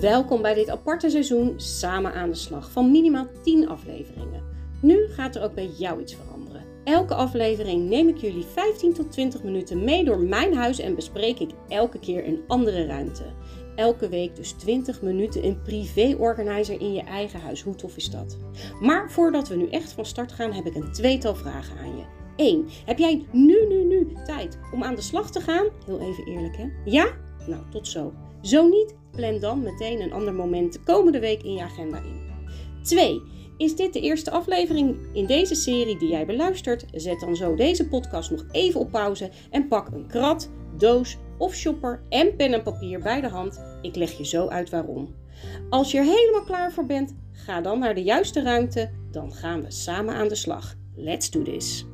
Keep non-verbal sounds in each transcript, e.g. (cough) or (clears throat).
Welkom bij dit aparte seizoen Samen aan de slag van minimaal 10 afleveringen. Nu gaat er ook bij jou iets veranderen. Elke aflevering neem ik jullie 15 tot 20 minuten mee door mijn huis en bespreek ik elke keer een andere ruimte. Elke week dus 20 minuten een privé-organizer in je eigen huis. Hoe tof is dat? Maar voordat we nu echt van start gaan, heb ik een tweetal vragen aan je. 1. Heb jij nu, nu, nu tijd om aan de slag te gaan? Heel even eerlijk hè? Ja? Nou, tot zo. Zo niet, plan dan meteen een ander moment de komende week in je agenda in. 2. Is dit de eerste aflevering in deze serie die jij beluistert? Zet dan zo deze podcast nog even op pauze en pak een krat, doos of shopper en pen en papier bij de hand. Ik leg je zo uit waarom. Als je er helemaal klaar voor bent, ga dan naar de juiste ruimte. Dan gaan we samen aan de slag. Let's do this.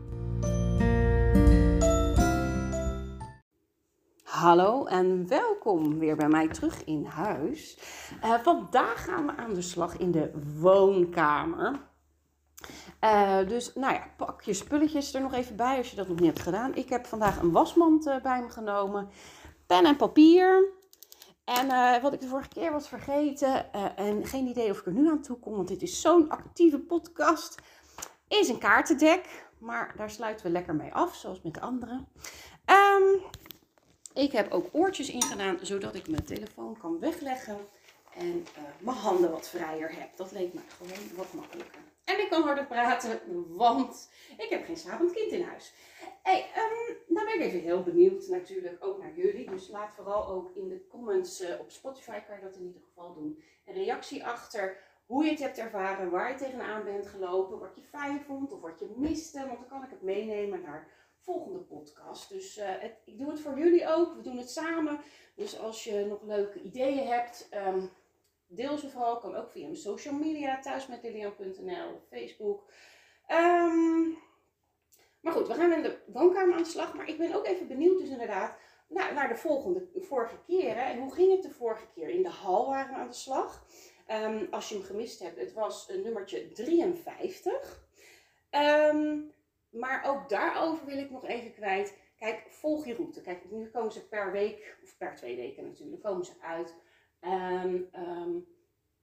Hallo en welkom weer bij mij terug in huis. Uh, vandaag gaan we aan de slag in de woonkamer. Uh, dus nou ja, pak je spulletjes er nog even bij als je dat nog niet hebt gedaan. Ik heb vandaag een wasmand uh, bij me genomen, pen en papier. En wat ik de vorige keer was vergeten, en geen idee of ik er nu aan toe kom, want dit is zo'n actieve podcast, is een kaartendek. Maar daar sluiten we lekker mee af, zoals met de andere. Um, ik heb ook oortjes ingedaan, zodat ik mijn telefoon kan wegleggen en uh, mijn handen wat vrijer heb. Dat leek me gewoon wat makkelijker. En ik kan harder praten, want ik heb geen slapend kind in huis. Hey, um, nou ben ik even heel benieuwd natuurlijk ook naar jullie. Dus laat vooral ook in de comments uh, op Spotify, kan je dat in ieder geval doen, een reactie achter hoe je het hebt ervaren, waar je tegenaan bent gelopen, wat je fijn vond of wat je miste. Want dan kan ik het meenemen naar volgende podcast. Dus uh, het, ik doe het voor jullie ook. We doen het samen. Dus als je nog leuke ideeën hebt, um, deel ze vooral. Kan ook via mijn social media, thuismetlilian.nl, Facebook. Um, maar goed, we gaan in de woonkamer aan de slag. Maar ik ben ook even benieuwd dus inderdaad naar, de volgende, vorige keren. En hoe ging het de vorige keer? In de hal waren we aan de slag. Um, als je hem gemist hebt, het was nummertje 53. Um, maar ook daarover wil ik nog even kwijt. Kijk, volg je route. Kijk, nu komen ze per week, of per twee weken natuurlijk, komen ze uit. Um, um,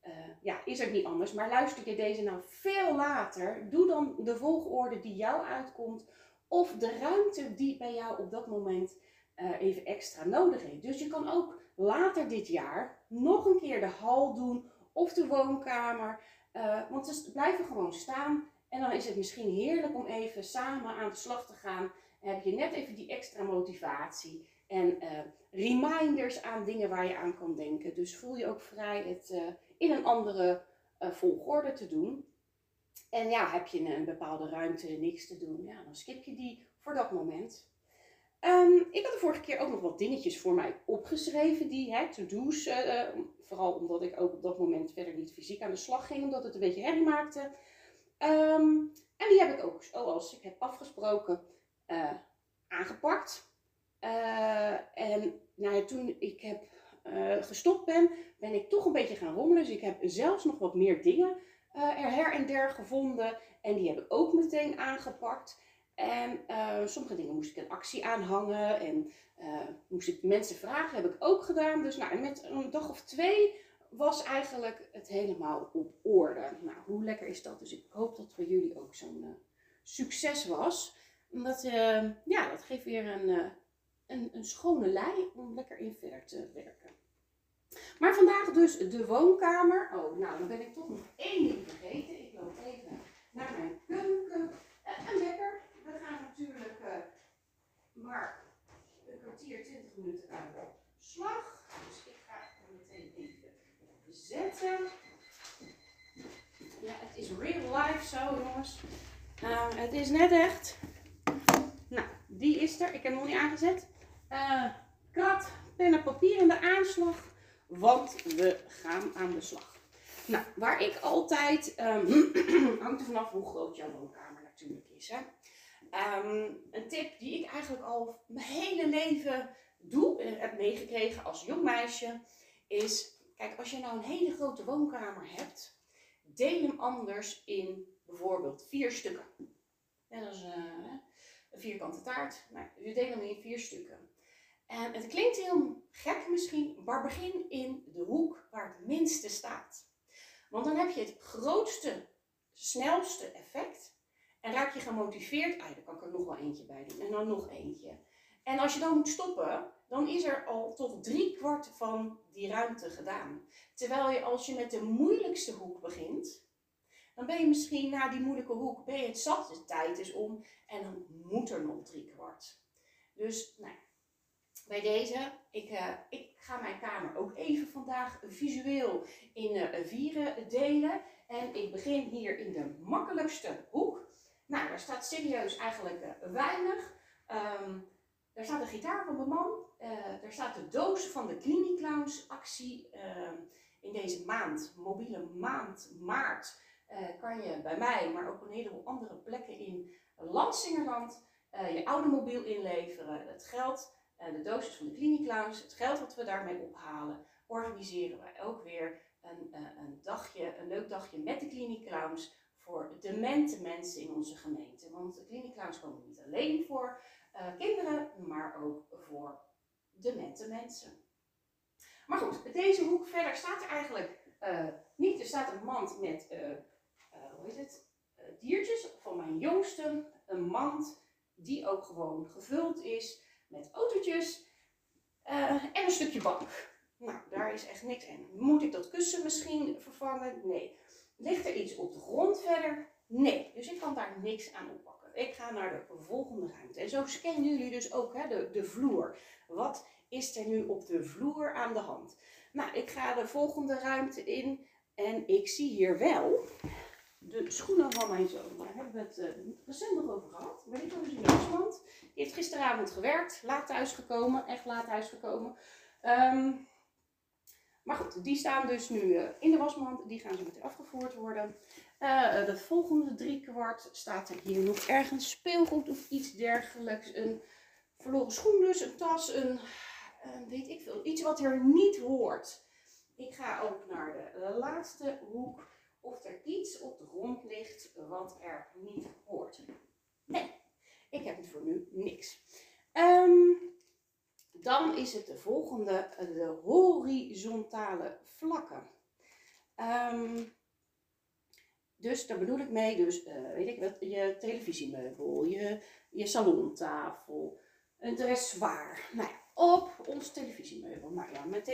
uh, ja, is het niet anders. Maar luister je deze nou veel later, doe dan de volgorde die jou uitkomt. Of de ruimte die bij jou op dat moment uh, even extra nodig heeft. Dus je kan ook later dit jaar nog een keer de hal doen of de woonkamer. Uh, want ze blijven gewoon staan. En dan is het misschien heerlijk om even samen aan de slag te gaan. En heb je net even die extra motivatie. En uh, reminders aan dingen waar je aan kan denken. Dus voel je ook vrij het uh, in een andere uh, volgorde te doen. En ja, heb je een, bepaalde ruimte niks te doen, ja, dan skip je die voor dat moment. Um, ik had de vorige keer ook nog wat dingetjes voor mij opgeschreven, die to-do's. vooral omdat ik ook op dat moment verder niet fysiek aan de slag ging, omdat het een beetje herrie maakte. Um, en die heb ik ook, zoals ik heb afgesproken, uh, aangepakt. Uh, en nou ja, toen ik heb uh, gestopt ben, ben ik toch een beetje gaan rommelen. Dus ik heb zelfs nog wat meer dingen er her en der gevonden. En die heb ik ook meteen aangepakt. En sommige dingen moest ik een actie aanhangen. En moest ik mensen vragen, heb ik ook gedaan. Dus nou, met een dag of twee was eigenlijk het helemaal op orde. Nou, hoe lekker is dat? Dus ik hoop dat voor jullie ook zo'n uh, succes was. Omdat, uh, ja, dat geeft weer een, uh, een, een, schone lei om lekker in verder te werken. Maar vandaag dus de woonkamer. Oh, nou, dan ben ik toch nog één ding vergeten. Ik loop even naar mijn keuken. en lekker. We gaan natuurlijk maar een kwartier, twintig minuten aan de slag. Dus ik ga meteen even zetten. Ja, het is real life zo, jongens. Uh, het is net echt. Nou, die is er. Ik heb hem nog niet aangezet. Uh, krat, pen en papier in de aanslag. Want we gaan aan de slag. Nou, waar ik altijd... Um, (clears throat) hangt er vanaf hoe groot jouw woonkamer natuurlijk is. Hè? Um, een tip die ik eigenlijk al mijn hele leven doe, en heb meegekregen als jong meisje, is Kijk, als je nou een hele grote woonkamer hebt, deel hem anders in bijvoorbeeld vier stukken. En dat is uh, een vierkante taart. Nou, je deelt hem in vier stukken. En het klinkt heel gek misschien, maar begin in de hoek waar het minste staat. Want dan heb je het grootste, snelste effect. En raak je gemotiveerd. Ah, daar kan ik er nog wel eentje bij doen. En dan nog eentje. En als je dan moet stoppen, dan is er al tot drie kwart van die ruimte gedaan. Terwijl je als je met de moeilijkste hoek begint, dan ben je misschien na die moeilijke hoek, ben je het zat, de tijd is om en dan moet er nog drie kwart. Dus nou, bij deze, ik, uh, ik ga mijn kamer ook even vandaag visueel in uh, vieren delen. En ik begin hier in de makkelijkste hoek. Nou, daar staat serieus eigenlijk uh, weinig. Um, daar staat de gitaar van mijn man. daar staat de doos van de Clinic Clowns actie ehm, in deze maand, mobiele maand maart. kan je bij mij, maar ook op een heleboel andere plekken in Lansingerland je oude mobiel inleveren. Het geld de doosjes van de klinieklounge, het geld wat we daarmee ophalen, organiseren wij ook weer een, eh, een dagje, een leuk dagje met de kliniekclowns voor demente mensen in onze gemeente. Want de kliniekclowns komen niet alleen voor uh, kinderen, maar ook voor demente mensen. Maar goed, deze hoek verder staat er eigenlijk uh, niet. Er staat een mand met, hoe heet het, diertjes van mijn jongste. Een mand die ook gewoon gevuld is met autootjes en een stukje bank. Nou, daar is echt niks in. Moet ik dat kussen misschien vervangen? Nee. Ligt er iets op de grond verder? Nee. Dus ik kan daar niks aan oppakken. Ik ga naar de volgende ruimte. En zo scannen jullie dus ook hè, de, de vloer. Wat is er nu op de vloer aan de hand? Nou, ik ga de volgende ruimte in en ik zie hier wel de schoenen van mijn zoon. Daar hebben we het uh, recent nog over gehad. Ben ik nog eens in Duitsland. Die heeft gisteravond gewerkt, laat thuisgekomen, echt laat thuisgekomen. Um, maar goed, die staan dus nu uh, in de wasmand. Die gaan zo meteen afgevoerd worden. Uh, de volgende drie kwart staat er hier nog ergens speelgoed of iets dergelijks. Een verloren schoen dus, een tas, een, een weet ik veel, iets wat er niet hoort. Ik ga ook naar de laatste hoek of er iets op de grond ligt wat er niet hoort. Nee, ik heb het voor nu niks. Um, dan is het de volgende, de horizontale vlakken. Um, dus daar bedoel ik mee, dus uh, weet ik wat, je televisiemeubel, je, je salontafel, een dressoir. Nou op ons televisiemeubel. Nou ja, met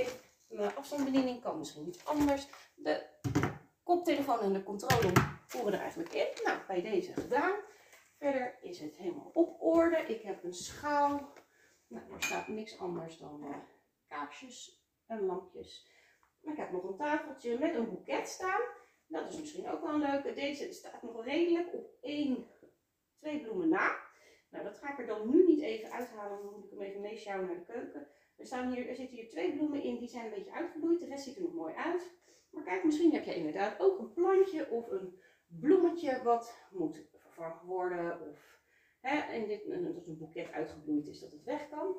de afstandsbediening kan misschien iets anders. De koptelefoon en de controle voeren er eigenlijk in. Nou, bij deze gedaan. Verder is het helemaal op orde. Ik heb een schaal. Nou, er staat niks anders dan uh, kaarsjes en lampjes. Ik heb nog een tafeltje met een boeket staan. Dat is misschien ook wel een leuke. Deze staat nog redelijk op één, twee bloemen na. Nou, dat ga ik er dan nu niet even uithalen. Dan moet ik hem even meesjouwen naar de keuken. Er, staan hier, er zitten hier twee bloemen in, die zijn een beetje uitgebloeid. De rest ziet er nog mooi uit. Maar kijk, misschien heb je inderdaad ook een plantje of een bloemetje wat moet vervangen worden. Of hè, en dit, dat een boeket uitgebloeid is, dat het weg kan.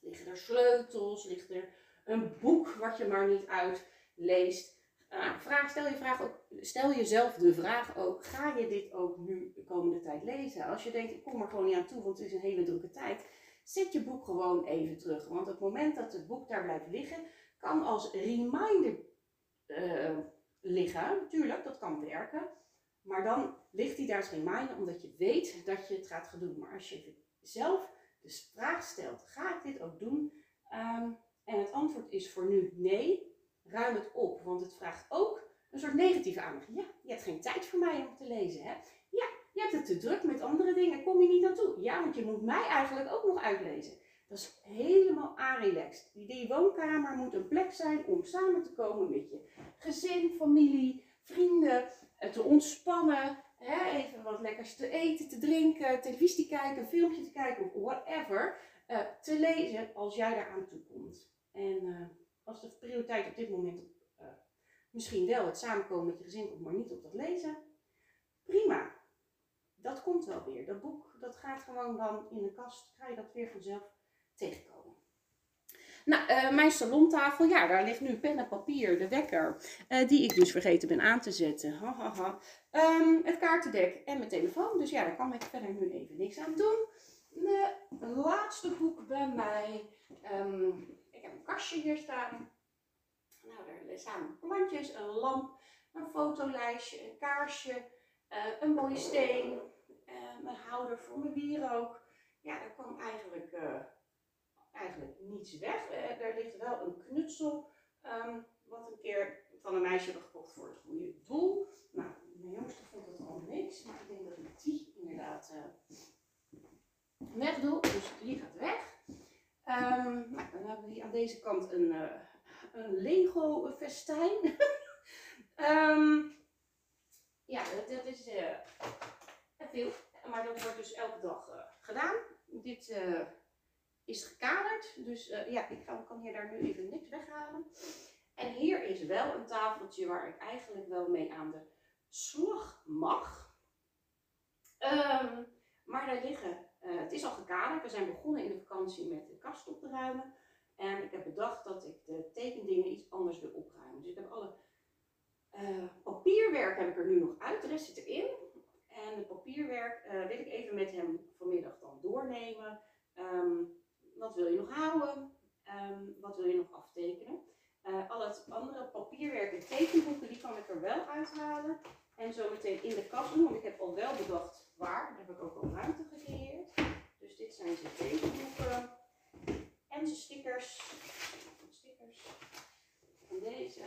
Liggen er sleutels, ligt er een boek wat je maar niet uitleest. Uh, vraag, stel, je vraag ook, stel jezelf de vraag ook, ga je dit ook nu de komende tijd lezen? Als je denkt, ik kom er gewoon niet aan toe, want het is een hele drukke tijd. Zet je boek gewoon even terug. Want het moment dat het boek daar blijft liggen, kan als reminder uh, liggen. Tuurlijk, dat kan werken. Maar dan ligt hij daar als reminder omdat je weet dat je het gaat gaan doen. Maar als je zelf de vraag stelt, ga ik dit ook doen? Um, en het antwoord is voor nu nee, ruim het op. Want het vraagt ook een soort negatieve aandacht. Ja, je hebt geen tijd voor mij om te lezen. Hè? Ja, je hebt het te druk met andere dingen. Kom je niet naartoe? Ja, want je moet mij eigenlijk ook nog uitlezen. Dat is helemaal aanrelaxed. Die woonkamer moet een plek zijn om samen te komen met je gezin, familie, vrienden, eh, te ontspannen. Hè, even wat lekkers te eten, te drinken, televisie te kijken, een filmpje te kijken of whatever. Uh, te lezen als jij daar aan toe komt. En uh, als de prioriteit op dit moment uh, misschien wel het samenkomen met je gezin maar niet op dat lezen. Prima. Dat komt wel weer. Dat boek, dat gaat gewoon dan in de kast. Ga je dat weer vanzelf tegenkomen. Nou, uh, mijn salontafel, ja, daar ligt nu pen en papier, de wekker, uh, die ik dus vergeten ben aan te zetten. Ha, ha, ha. Um, het kaartendek en mijn telefoon, dus ja, daar kan ik verder nu even niks aan doen. de laatste boek bij mij. Ehm, ik heb een kastje hier staan. Nou, daar staan plantjes, een lamp, een fotolijstje, een kaarsje, uh, een mooie steen, uh, een houder voor mijn wierook. Ja, daar kwam eigenlijk, uh, eigenlijk niets weg. er ligt wel een knutsel, um, wat een keer van een meisje hebben gekocht voor het goede doel. Nou, mijn jongste vond het al niks, maar ik denk dat ik die inderdaad wegdoe. Dus die gaat weg. Um, nou, dan hebben we hier aan deze kant een, uh, een Lego festijn. um, (laughs) ja, dat, is veel. Maar dat wordt dus elke dag uh, gedaan. Dit is gekaderd. Dus ja, ik kan, kan hier daar nu even niks weghalen. En hier is wel een tafeltje waar ik eigenlijk wel mee aan de slag mag. Um, maar daar liggen uh, het is al gekaderd. We zijn begonnen in de vakantie met de kast op te ruimen. En ik heb bedacht dat ik de tekendingen iets anders wil opruimen. Dus ik heb alle uh, papierwerk heb ik er nu nog uit. De rest zit erin. En het papierwerk uh, wil ik even met hem vanmiddag dan doornemen. Um, wat wil je nog houden? Um, wat wil je nog aftekenen? al het andere papierwerk en tekenboeken, die kan ik er wel uithalen. En zo meteen in de kast doen, want ik heb al wel bedacht waar. Daar heb ik ook al ruimte gecreëerd. Dus dit zijn zijn tekenboeken. En zijn stickers. Stickers. En deze.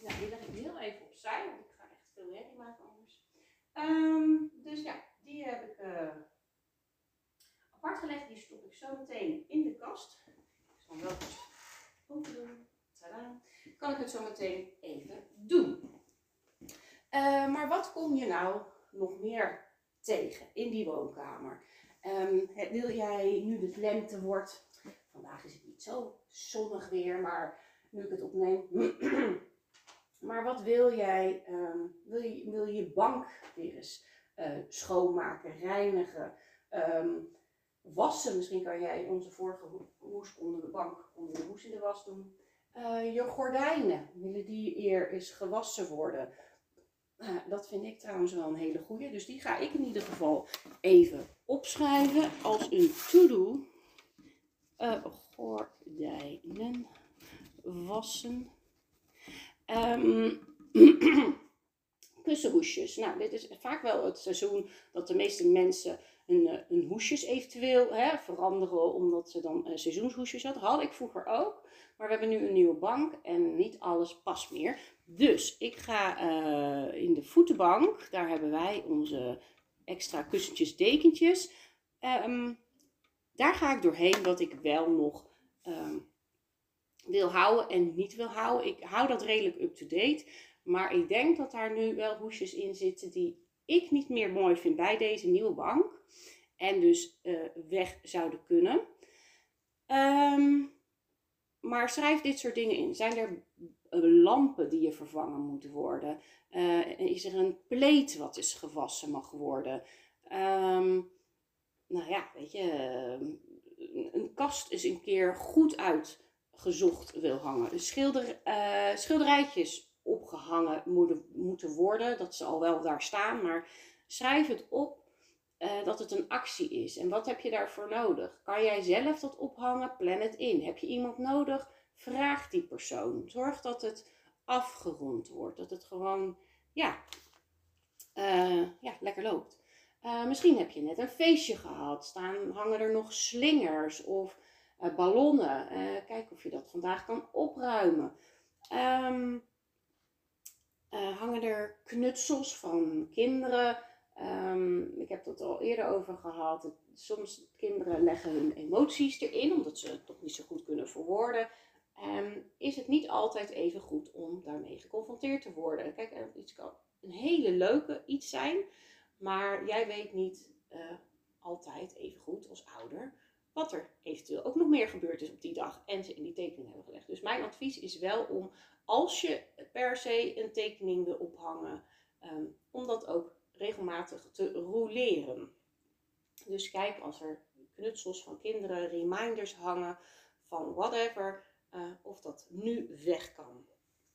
Nou, die leg ik heel even opzij, want ik ga echt veel herrie maken anders. Um, dus ja, die heb ik uh, apart gelegd. Die stop ik zo meteen in de kast. Ik zal hem wel open doen. Tadaa. Kan ik het zo meteen even doen. Uh, maar wat kom je nou nog meer tegen in die woonkamer? Um, wil jij nu het lente wordt, vandaag is het niet zo zonnig weer, maar nu ik het opneem. (clears throat) maar wat wil jij? Um, wil, je, wil je bank weer eens uh, schoonmaken, reinigen, um, wassen? Misschien kan jij onze vorige hoes onder de bank, onder de hoes in de was doen. Uh, je gordijnen, willen die eer eens gewassen worden? Nou, dat vind ik trouwens wel een hele goede. Dus die ga ik in ieder geval even opschrijven als een to-do. Uh, gordijnen wassen. Um, (clears throat) kussenhoesjes. Nou, dit is vaak wel het seizoen dat de meeste mensen hun, eh, hoesjes eventueel hè, veranderen, omdat ze dan uh, seizoenshoesjes hadden. Had ik vroeger ook. Maar we hebben nu een nieuwe bank en niet alles past meer. Dus ik ga uh, in de voetenbank, daar hebben wij onze extra kussentjes, dekentjes. Um, daar ga ik doorheen wat ik wel nog um, wil houden en niet wil houden. Ik hou dat redelijk up-to-date. Maar ik denk dat daar nu wel hoesjes in zitten die ik niet meer mooi vind bij deze nieuwe bank. En dus uh, weg zouden kunnen. Um, maar schrijf dit soort dingen in. Zijn er eh, lampen die je vervangen moeten worden? Uh, is er een pleet wat is gewassen mag worden? Um, nou ja, weet je, een kast is een keer goed uitgezocht wil hangen. Schilder, schilderijtjes opgehangen moeten, moeten worden. Dat ze al wel daar staan, maar schrijf het op dat het een actie is. En wat heb je daarvoor nodig? Kan jij zelf dat ophangen? Plan het in. Heb je iemand nodig? Vraag die persoon. Zorg dat het afgerond wordt. Dat het gewoon, ja, uh, ja lekker loopt. Uh, misschien heb je net een feestje gehad. Staan, hangen er nog slingers of ballonnen. kijk of je dat vandaag kan opruimen. Um, hangen er knutsels van kinderen? Um, ik heb het al eerder over gehad. Soms kinderen leggen hun emoties erin, omdat ze het toch niet zo goed kunnen verwoorden. Um, is het niet altijd even goed om daarmee geconfronteerd te worden. Kijk, iets kan een hele leuke iets zijn, maar jij weet niet uh, altijd even goed als ouder wat er eventueel ook nog meer gebeurd is op die dag en ze in die tekening hebben gelegd. Dus mijn advies is wel om, als je per se een tekening wil ophangen, um, om dat ook regelmatig te roleren. Dus kijk als er knutsels van kinderen, reminders hangen van whatever, uh, of dat nu weg kan.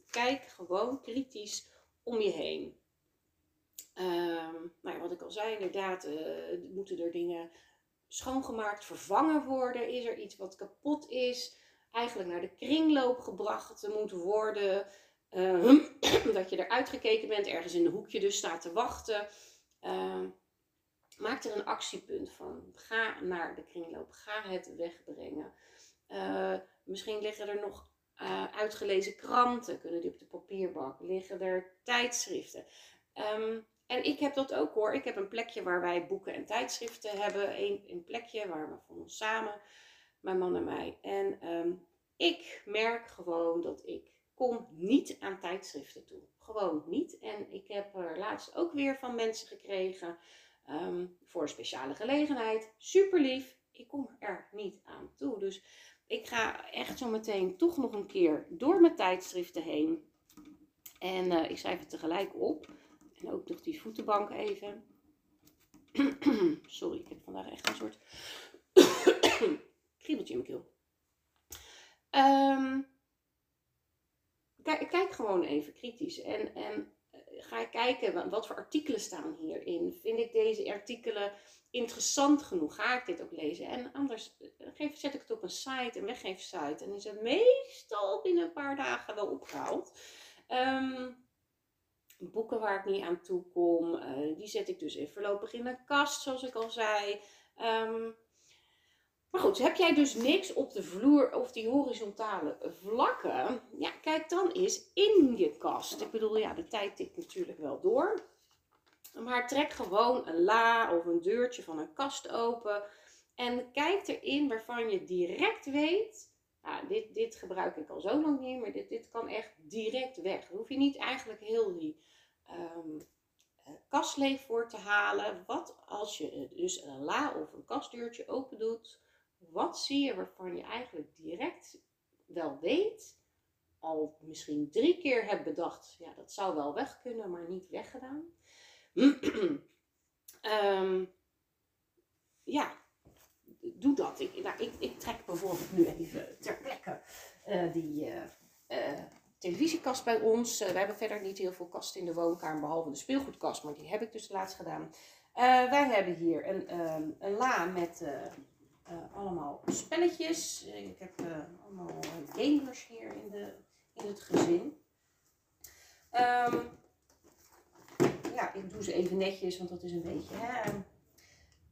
Kijk gewoon kritisch om je heen. Um, nou ja, wat ik al zei, inderdaad, uh, moeten er dingen schoongemaakt, vervangen worden? Is er iets wat kapot is? Eigenlijk naar de kringloop gebracht moet worden? Uh, (clears throat) dat je eruit gekeken bent, ergens in een hoekje dus staat te wachten. Uh, maak er een actiepunt van. Ga naar de kringloop. Ga het wegbrengen. Uh, misschien liggen er nog uh, uitgelezen kranten. Kunnen die op de papierbak? Liggen er tijdschriften? Um, en ik heb dat ook hoor. Ik heb een plekje waar wij boeken en tijdschriften hebben. Een, een plekje waar we van ons samen, mijn man en mij. En um, ik merk gewoon dat ik kom niet aan tijdschriften toe. Gewoon niet. En ik heb er laatst ook weer van mensen gekregen um, voor een speciale gelegenheid. Super lief. Ik kom er niet aan toe. Dus ik ga echt zo meteen toch nog een keer door mijn tijdschriften heen. En uh, ik schrijf het tegelijk op. En ook nog die voetenbank even. (clears throat) Sorry, ik heb vandaag echt een soort (coughs) kriebeltje in mijn keel. Um, kijk, kijk, gewoon even kritisch. En, en ga kijken wat voor artikelen staan hierin. Vind ik deze artikelen interessant genoeg? Ga ik dit ook lezen? En anders eh, geef, zet ik het op een site, een weggeefsite. En is het meestal binnen een paar dagen wel opgehaald. Um, boeken waar ik niet aan toe kom. Uh, die zet ik dus even voorlopig in een kast, zoals ik al zei. Um, maar goed, heb jij dus niks op de vloer of die horizontale vlakken? Ja, kijk dan eens in je kast. Ik bedoel, ja, de tijd tikt natuurlijk wel door. Maar trek gewoon een la of een deurtje van een kast open. En kijk erin waarvan je direct weet. Nou, dit, dit gebruik ik al zo lang niet, maar dit, dit kan echt direct weg. Dan hoef je niet eigenlijk heel die um, voor te halen. Wat als je dus een la of een kastdeurtje open doet, wat zie je waarvan je eigenlijk direct wel weet, al misschien drie keer hebt bedacht, ja dat zou wel weg kunnen, maar niet weggedaan. um, (clears throat) ja, doe dat. Ik, nou, ik, ik, trek bijvoorbeeld nu even ter plekke uh, die uh, uh, televisiekast bij ons. we hebben verder niet heel veel kasten in de woonkamer, behalve de speelgoedkast, maar die heb ik dus laatst gedaan. wij hebben hier een, ehm, een la met allemaal spelletjes. Ik heb allemaal gamers hier in, de, in het gezin. Um, ja, ik doe ze even netjes, want dat is een beetje, hè, een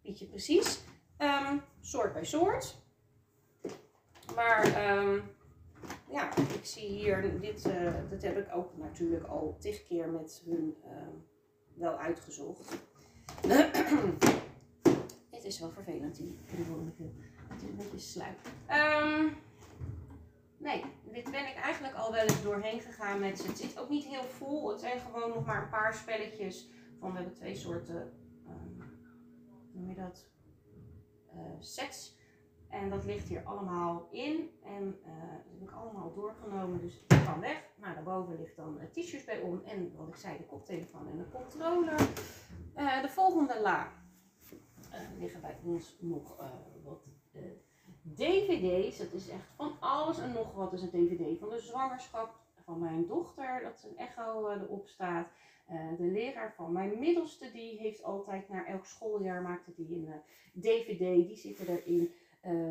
beetje precies. Um, soort bij soort. Maar um, ja, ik zie hier, dit, dat heb ik ook natuurlijk al tig keer met hun wel uitgezocht. (clears throat) Is wel vervelend, die. Het is een beetje sluip. Nee, dit ben ik eigenlijk al wel eens doorheen gegaan met ze. Het zit ook niet heel vol. Het zijn gewoon nog maar een paar spelletjes. Van, we hebben twee soorten, um, noem je dat, uh, sets. En dat ligt hier allemaal in. En uh, dat heb ik allemaal doorgenomen. Dus het kan weg. Nou, daarboven ligt dan t-shirts bij om. En wat ik zei, de koptelefoon en de controller. Uh, de volgende la uh, liggen bij ons nog wat dvd's. Dat is echt van alles en nog wat. is een dvd van de zwangerschap van mijn dochter. Dat een echo erop staat. De leraar van mijn middelste, die heeft altijd naar elk schooljaar maakte die een dvd. Die zitten erin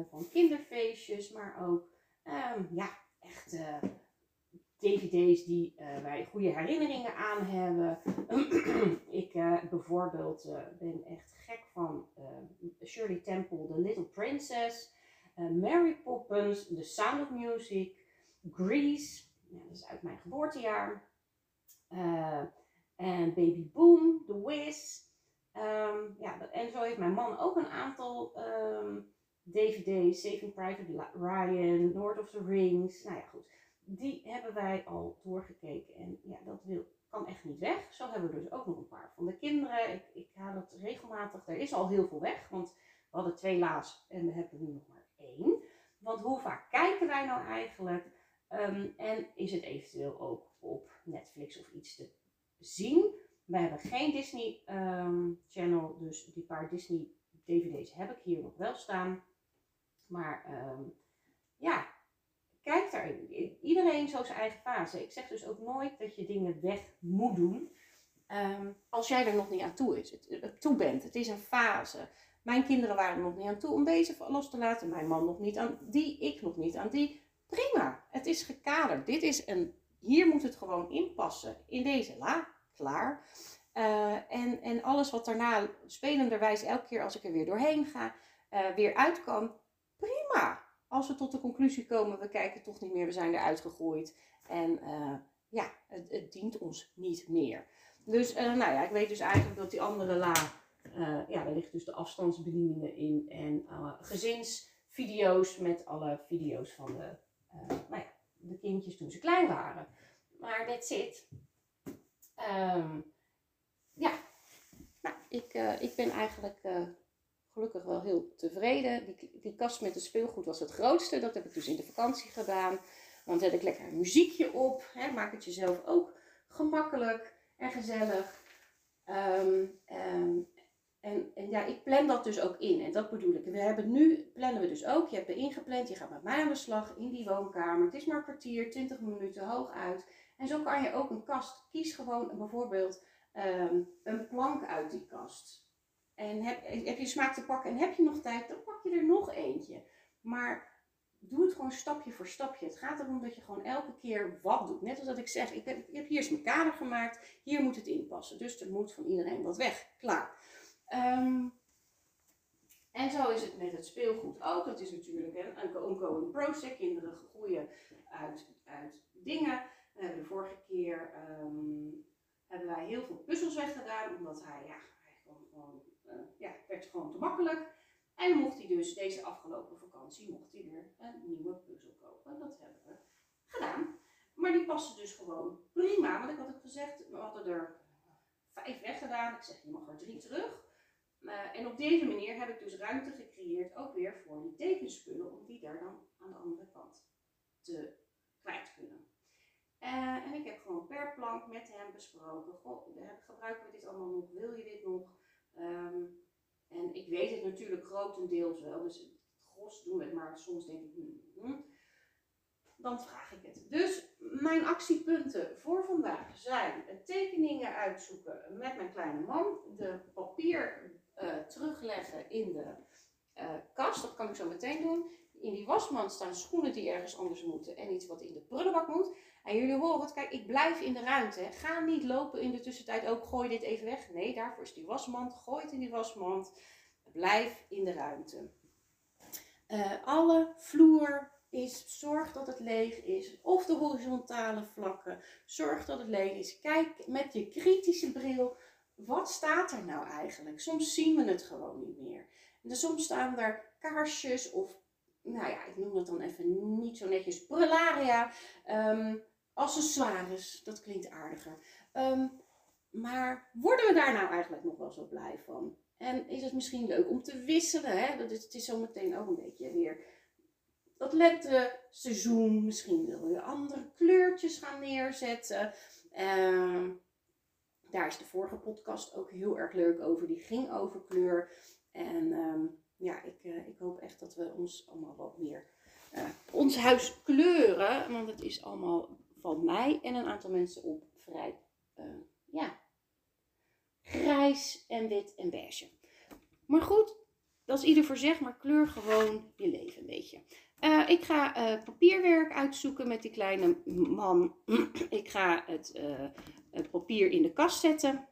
van kinderfeestjes, maar ook um, ja, echt dvd's die wij goede herinneringen aan hebben. (clears throat) ik bijvoorbeeld ben echt gek van Shirley Temple, The Little Princess, Mary Poppins, The Sound of Music, Grease, ja, dat is uit mijn geboortejaar. En Baby Boom, The Wiz. Um, ja, en zo heeft mijn man ook een aantal um, DVD's. Saving Private Ryan, Lord of the Rings. Nou ja, goed. Die hebben wij al doorgekeken. En ja, dat wil, kan echt niet weg. Zo hebben we dus ook nog een paar van de kinderen. Ik, ik haal dat regelmatig. Er is al heel veel weg. Want we hadden twee laas en we hebben nu nog maar één. Want hoe vaak kijken wij nou eigenlijk? Um, en is het eventueel ook op Netflix of iets te zien. We hebben geen Disney um, Channel, dus die paar Disney DVD's heb ik hier nog wel staan. Maar um, ja, kijk daar. Iedereen zo zijn eigen fase. Ik zeg dus ook nooit dat je dingen weg moet doen. Um, als jij er nog niet aan toe, is, het, toe bent. Het is een fase. Mijn kinderen waren er nog niet aan toe om deze los te laten. Mijn man nog niet aan die, ik nog niet aan die. Prima, het is gekaderd. Dit is een, hier moet het gewoon inpassen. In deze la, klaar. Uh, en, en alles wat daarna spelenderwijs elke keer als ik er weer doorheen ga, uh, weer uit kan. Prima. Als we tot de conclusie komen, we kijken toch niet meer, we zijn eruit gegooid. En uh, ja, het, het, dient ons niet meer. Dus nou ja, ik weet dus eigenlijk dat die andere la uh, ja, daar liggen dus de afstandsbedieningen in en gezinsvideo's met alle video's van de, nou ja, de kindjes toen ze klein waren. Maar that's it. Um, ja, nou, ik, ik ben eigenlijk gelukkig wel heel tevreden. Die, die kast met het speelgoed was het grootste. Dat heb ik dus in de vakantie gedaan. Want heb ik lekker een muziekje op. Hè, maak het jezelf ook gemakkelijk en gezellig. Um, um, en, en ja, ik plan dat dus ook in. En dat bedoel ik. We hebben nu, plannen we dus ook. Je hebt er ingepland, je gaat met mij aan de slag in die woonkamer. Het is maar een kwartier, 20 minuten hooguit. En zo kan je ook een kast. Kies gewoon bijvoorbeeld um, een plank uit die kast. En heb, heb je smaak te pakken en heb je nog tijd, dan pak je er nog eentje. Maar doe het gewoon stapje voor stapje. Het gaat erom dat je gewoon elke keer wat doet. Net als dat ik zeg, ik heb, ik heb hier eens mijn kader gemaakt. Hier moet het inpassen. Dus er moet van iedereen wat weg. Klaar. Um, en zo is het met het speelgoed ook. Het is natuurlijk een ongoing process. Kinderen groeien uit, uit dingen. We hebben de vorige keer um, hebben wij heel veel puzzels weggedaan, omdat hij, ja, gewoon, gewoon ja, werd gewoon te makkelijk. En mocht hij dus deze afgelopen vakantie mocht hij weer een nieuwe puzzel kopen. Dat hebben we gedaan. Maar die passen dus gewoon prima. Want ik had het gezegd, we hadden er vijf weggedaan. Ik zeg, je mag er drie terug. Uh, en op deze manier heb ik dus ruimte gecreëerd, ook weer voor die tekenspullen, om die daar dan aan de andere kant te kwijt kunnen. Uh, en ik heb gewoon per plank met hem besproken, gebruiken we dit allemaal nog, wil je dit nog? Um, en ik weet het natuurlijk grotendeels wel, dus het gros doen we het, maar soms denk ik, hmm, hmm, dan vraag ik het. Dus mijn actiepunten voor vandaag zijn tekeningen uitzoeken met mijn kleine man, de papier uh, terugleggen in de uh, kast. Dat kan ik zo meteen doen. In die wasmand staan schoenen die ergens anders moeten en iets wat in de prullenbak moet. En jullie horen het, kijk, ik blijf in de ruimte. Ga niet lopen in de tussentijd ook, gooi dit even weg. Nee, daarvoor is die wasmand. Gooi het in die wasmand. Blijf in de ruimte. Uh, alle vloer is, zorg dat het leeg is. Of de horizontale vlakken, zorg dat het leeg is. Kijk met je kritische bril wat staat er nou eigenlijk? Soms zien we het gewoon niet meer. En soms staan er kaarsjes of, nou ja, ik noem dat dan even niet zo netjes, prularia, um, accessoires. Dat klinkt aardiger. Um, maar worden we daar nou eigenlijk nog wel zo blij van? En is het misschien leuk om te wisselen? Hè? Dat is, het is zometeen ook een beetje weer dat lente seizoen. Misschien wil je andere kleurtjes gaan neerzetten. Um, daar is de vorige podcast ook heel erg leuk over. Die ging over kleur. En ehm, ja, ik, uh, ik hoop echt dat we ons allemaal wat meer uh, ons huis kleuren. Want het is allemaal van mij en een aantal mensen op vrij uh, ja, grijs en wit en beige. Maar goed, dat is ieder voor zich, maar kleur gewoon je leven een beetje. Uh, ik ga uh, papierwerk uitzoeken met die kleine man. (clears throat) ik ga het het papier in de kast zetten.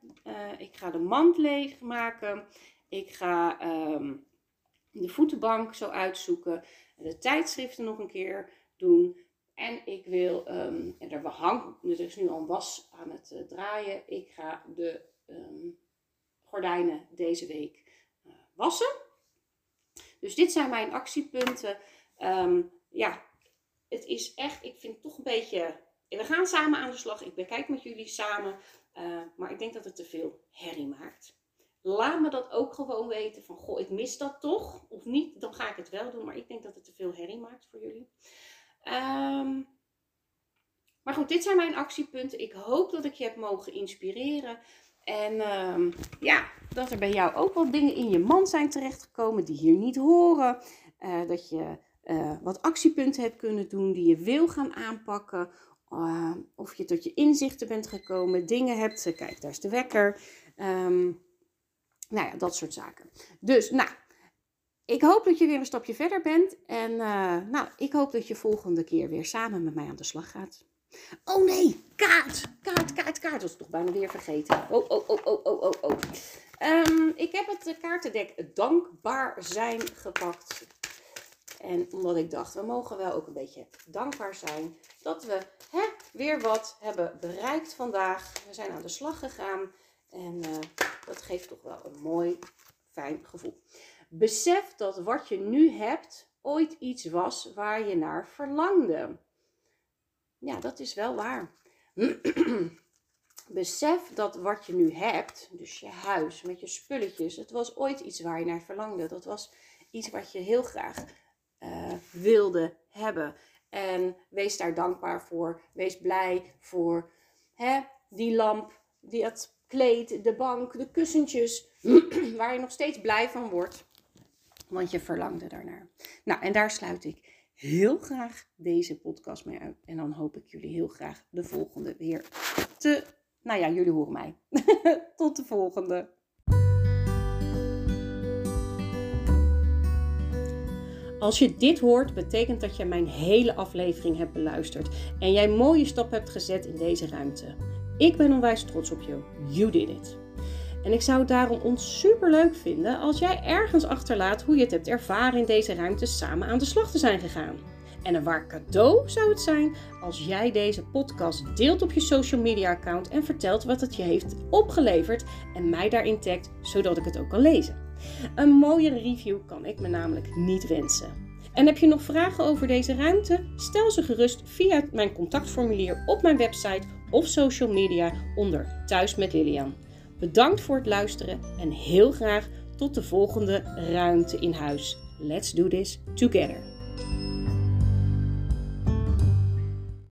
Ik ga de mand leeg maken. Ik ga um, de voetenbank zo uitzoeken. De tijdschriften nog een keer doen. En ik wil, um, en er, hang, er is nu al een was aan het uh, draaien. Ik ga de um, gordijnen deze week uh, wassen. Dus dit zijn mijn actiepunten. ja, het is echt, ik vind het toch een beetje we gaan samen aan de slag. Ik bekijk met jullie samen. Uh, maar ik denk dat het te veel herrie maakt. Laat me dat ook gewoon weten. Van goh, ik mis dat toch. Of niet, dan ga ik het wel doen. Maar ik denk dat het te veel herrie maakt voor jullie. Um, maar goed, dit zijn mijn actiepunten. Ik hoop dat ik je heb mogen inspireren. En um, ja, dat er bij jou ook wat dingen in je mand zijn terechtgekomen die hier niet horen. Uh, dat je uh, wat actiepunten hebt kunnen doen die je wil gaan aanpakken uh, of je tot je inzichten bent gekomen, dingen hebt. Kijk, daar is de wekker. Nou ja, dat soort zaken. Dus, nou, ik hoop dat je weer een stapje verder bent. En uh, nou, ik hoop dat je volgende keer weer samen met mij aan de slag gaat. Oh nee, kaart, kaart, kaart, kaart. Dat is toch bijna weer vergeten. Oh, oh, oh, oh, oh, oh, oh. Um, ik heb het kaartendek Dankbaar zijn gepakt. En omdat ik dacht, we mogen wel ook een beetje dankbaar zijn dat we hè, weer wat hebben bereikt vandaag. We zijn aan de slag gegaan en uh, dat geeft toch wel een mooi, fijn gevoel. Besef dat wat je nu hebt ooit iets was waar je naar verlangde. Ja, dat is wel waar. (clears throat) Besef dat wat je nu hebt, dus je huis met je spulletjes, het was ooit iets waar je naar verlangde. Dat was iets wat je heel graag uh, wilde hebben. En wees daar dankbaar voor. Wees blij voor hè, die lamp, die, het kleed, de bank, de kussentjes, (clears throat) waar je nog steeds blij van wordt. Want je verlangde daarnaar. Nou, en daar sluit ik heel graag deze podcast mee uit. En dan hoop ik jullie heel graag de volgende weer te. Nou ja, jullie horen mij. (laughs) Tot de volgende. Als je dit hoort, betekent dat je mijn hele aflevering hebt beluisterd en jij mooie stap hebt gezet in deze ruimte. Ik ben onwijs trots op je. You did it. En ik zou het daarom ons super leuk vinden als jij ergens achterlaat hoe je het hebt ervaren in deze ruimte samen aan de slag te zijn gegaan. En een waar cadeau zou het zijn als jij deze podcast deelt op je social media account en vertelt wat het je heeft opgeleverd en mij daarin tagt, zodat ik het ook kan lezen. Een mooiere review kan ik me namelijk niet wensen. En heb je nog vragen over deze ruimte? Stel ze gerust via mijn contactformulier op mijn website of social media onder Thuis met Lilian. Bedankt voor het luisteren en heel graag tot de volgende ruimte in huis. Let's do this together.